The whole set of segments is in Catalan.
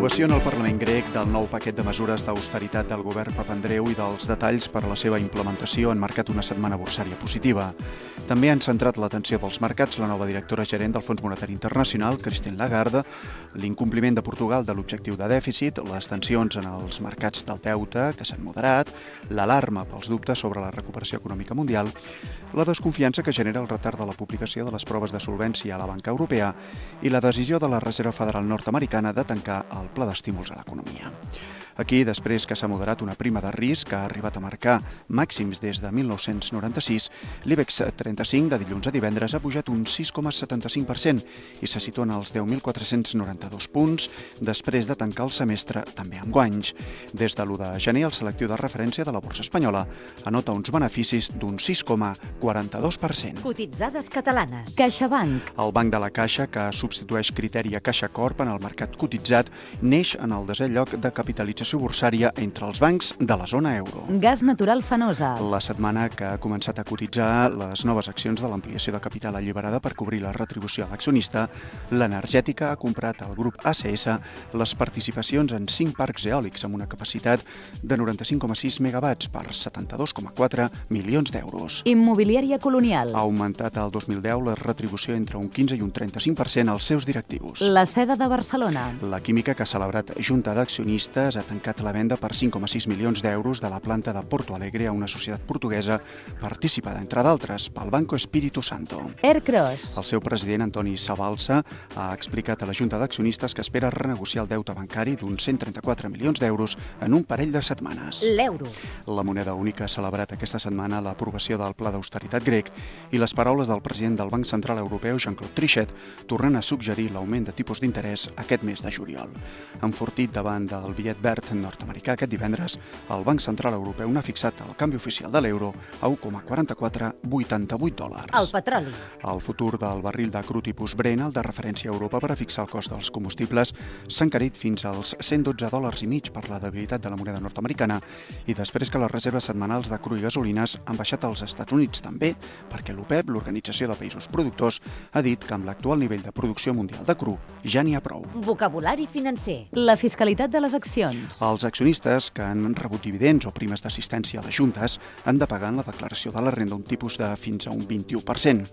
L'aprovació en el Parlament grec del nou paquet de mesures d'austeritat del govern Papandreou i dels detalls per a la seva implementació han marcat una setmana bursària positiva. També han centrat l'atenció dels mercats la nova directora gerent del Fons Monetari Internacional, Christine Lagarde, l'incompliment de Portugal de l'objectiu de dèficit, les tensions en els mercats del deute, que s'han moderat, l'alarma pels dubtes sobre la recuperació econòmica mundial, la desconfiança que genera el retard de la publicació de les proves de solvència a la banca europea i la decisió de la Reserva Federal nord-americana de tancar el pla d'estímuls a l'economia. Aquí, després que s'ha moderat una prima de risc que ha arribat a marcar màxims des de 1996, l'IBEX 35 de dilluns a divendres ha pujat un 6,75% i se situa en els 10.492 punts després de tancar el semestre també amb guanys. Des de l'1 de gener, el selectiu de referència de la borsa espanyola anota uns beneficis d'un 6,42%. Cotitzades catalanes. CaixaBank. El Banc de la Caixa, que substitueix criteri a Caixa Corp en el mercat cotitzat, neix en el desè lloc de capitalització borsària entre els bancs de la zona euro. Gas natural fanosa. La setmana que ha començat a cotitzar les noves accions de l'ampliació de capital alliberada per cobrir la retribució a l'accionista, l'energètica ha comprat al grup ACS les participacions en 5 parcs eòlics amb una capacitat de 95,6 megawatts per 72,4 milions d'euros. Immobiliària colonial. Ha augmentat al 2010 la retribució entre un 15 i un 35% als seus directius. La seda de Barcelona. La química que ha celebrat junta d'accionistes ha tancat la venda per 5,6 milions d'euros de la planta de Porto Alegre a una societat portuguesa participada, entre d'altres, pel Banco Espíritu Santo. Aircross. El seu president, Antoni Sabalsa, ha explicat a la Junta d'Accionistes que espera renegociar el deute bancari d'uns 134 milions d'euros en un parell de setmanes. L'euro. La moneda única ha celebrat aquesta setmana l'aprovació del pla d'austeritat grec i les paraules del president del Banc Central Europeu, Jean-Claude Trichet, tornant a suggerir l'augment de tipus d'interès aquest mes de juliol. Enfortit davant del bitllet verd nord-americà aquest divendres, el Banc Central Europeu n'ha fixat el canvi oficial de l'euro a 1,4488 dòlars. El petroli. El futur del barril de cru tipus Brent, el de referència a Europa per a fixar el cost dels combustibles, s'ha encarit fins als 112 dòlars i mig per la debilitat de la moneda nord-americana i després que les reserves setmanals de cru i gasolines han baixat als Estats Units també perquè l'OPEP, l'Organització de Països Productors, ha dit que amb l'actual nivell de producció mundial de cru ja n'hi ha prou. Vocabulari financer. La fiscalitat de les accions. Els accionistes que han rebut dividends o primes d'assistència a les juntes han de pagar en la declaració de la renda un tipus de fins a un 21%.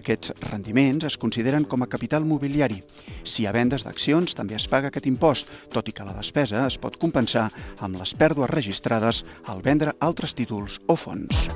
Aquests rendiments es consideren com a capital mobiliari. Si hi ha vendes d'accions, també es paga aquest impost, tot i que la despesa es pot compensar amb les pèrdues registrades al vendre altres títols o fons.